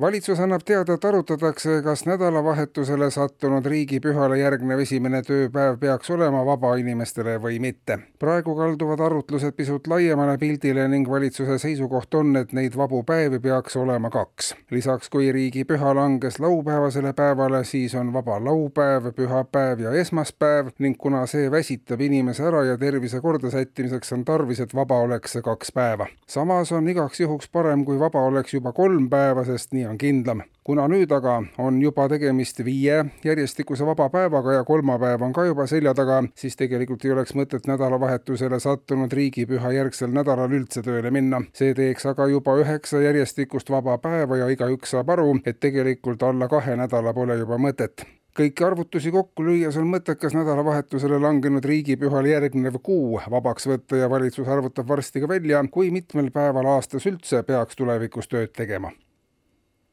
valitsus annab teada, et arutatakse, kas nädalavahetusele sattunud riigipühale järgnev esimene tööpäev peaks olema vaba inimestele või mitte. praegu kalduvad arutlused pisut laiemale pildile ning valitsuse seisukoht on, et neid vabu päevi peaks olema kaks. lisaks, kui riigipüha langes laupäevasele päevale, siis on vaba laupäev, pühapäev ja esmaspäev ning kuna see väsitab inimese ära ja tervise korda sättimiseks on tarvis, et vaba oleks see kaks päeva. samas on igaks juhuks parem, kui vaba oleks juba kolm päeva, sest nii on kindlam. kuna nüüd aga on juba tegemist viie järjestikuse vaba päevaga ja kolmapäev on ka juba selja taga, siis tegelikult ei oleks mõtet nädalavahetusele sattunud riigipüha järgsel nädalal üldse tööle minna. see teeks aga juba üheksa järjestikust vaba päeva ja igaüks saab aru, et tegelikult alla kahe nädala pole juba mõtet kõiki arvutusi kokku lüües on mõttekas nädalavahetusele langenud riigipühal järgnev kuu vabaks võtta ja valitsus arvutab varsti ka välja, kui mitmel päeval aastas üldse peaks tulevikus tööd tegema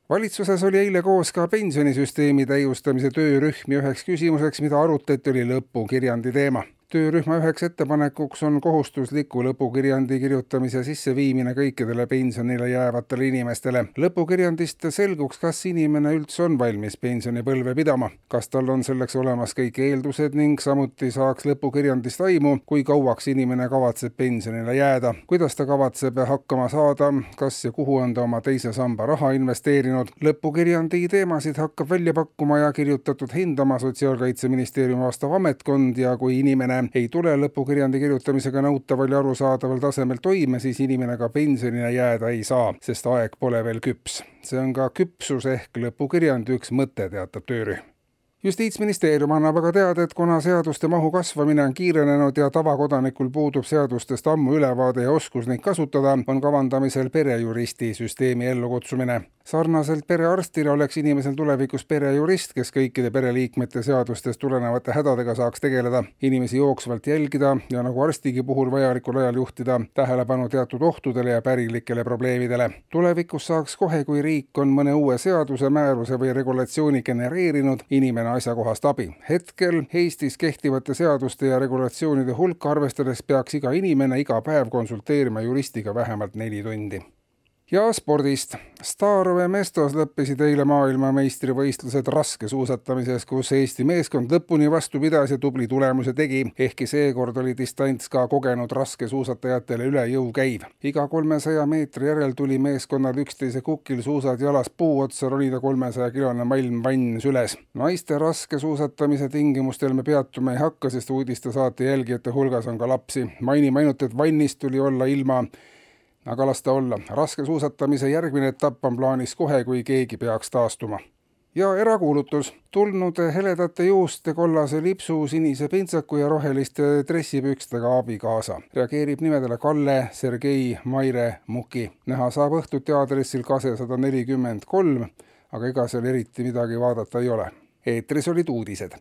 valitsuses oli eile koos ka pensionisüsteemi täiustamise töörühm ja üheks küsimuseks, mida arutati, oli lõpukirjandi teema töörühma üheks ettepanekuks on kohustusliku lõpukirjandi kirjutamise sisseviimine kõikidele pensionile jäävatele inimestele. lõpukirjandist selguks, kas inimene üldse on valmis pensionipõlve pidama, kas tal on selleks olemas kõik eeldused ning samuti saaks lõpukirjandist aimu, kui kauaks inimene kavatseb pensionile jääda, kuidas ta kavatseb hakkama saada, kas ja kuhu on ta oma teise samba raha investeerinud. lõpukirjandi teemasid hakkab välja pakkuma ja kirjutatud hindama Sotsiaalkaitseministeeriumi vastav ametkond ja kui inimene inimene ei tule lõpukirjandi kirjutamisega nõutaval ja arusaadaval tasemel toime, siis inimene ka pensionile jääda ei saa, sest aeg pole veel küps. see on ka küpsus ehk lõpukirjandi üks mõte, teatab töörühm justiitsministeerium annab aga teada, et kuna seaduste mahu kasvamine on kiirenenud ja tavakodanikul puudub seadustest ammu ülevaade ja oskus neid kasutada, on kavandamisel perejuristi süsteemi ellukutsumine sarnaselt perearstile oleks inimesel tulevikus perejurist, kes kõikide pereliikmete seadustest tulenevate hädadega saaks tegeleda, inimesi jooksvalt jälgida ja nagu arstigi puhul vajalikul ajal juhtida tähelepanu teatud ohtudele ja pärilikele probleemidele. tulevikus saaks kohe, kui riik on mõne uue seaduse, määruse või regulatsiooni genereerinud, inimene asjakohast abi. hetkel Eestis kehtivate seaduste ja regulatsioonide hulka arvestades peaks iga inimene iga päev konsulteerima juristiga vähemalt neli tundi ja spordist. Starove Mestos lõppesid eile maailmameistrivõistlused raskesuusatamises, kus Eesti meeskond lõpuni vastu pidas ja tubli tulemuse tegi, ehkki seekord oli distants ka kogenud raskesuusatajatele üle jõu käiv. iga kolmesaja meetri järel tuli meeskonnal üksteise kukil suusad jalas puu otsa ronida kolmesaja kilone malm vann süles. naiste raskesuusatamise tingimustel me peatuma ei hakka, sest uudistesaate jälgijate hulgas on ka lapsi. mainime ainult, et vannis tuli olla ilma aga las ta olla, raskesuusatamise järgmine etapp on plaanis kohe, kui keegi peaks taastuma. ja erakuulutus, tulnud heledate juuste, kollase lipsu, sinise pintsaku ja roheliste dressipükstega abikaasa. reageerib nimedele Kalle, Sergei, Maire, Muki. näha saab õhtuti aadressil Kase sada nelikümmend kolm, aga ega seal eriti midagi vaadata ei ole. eetris olid uudised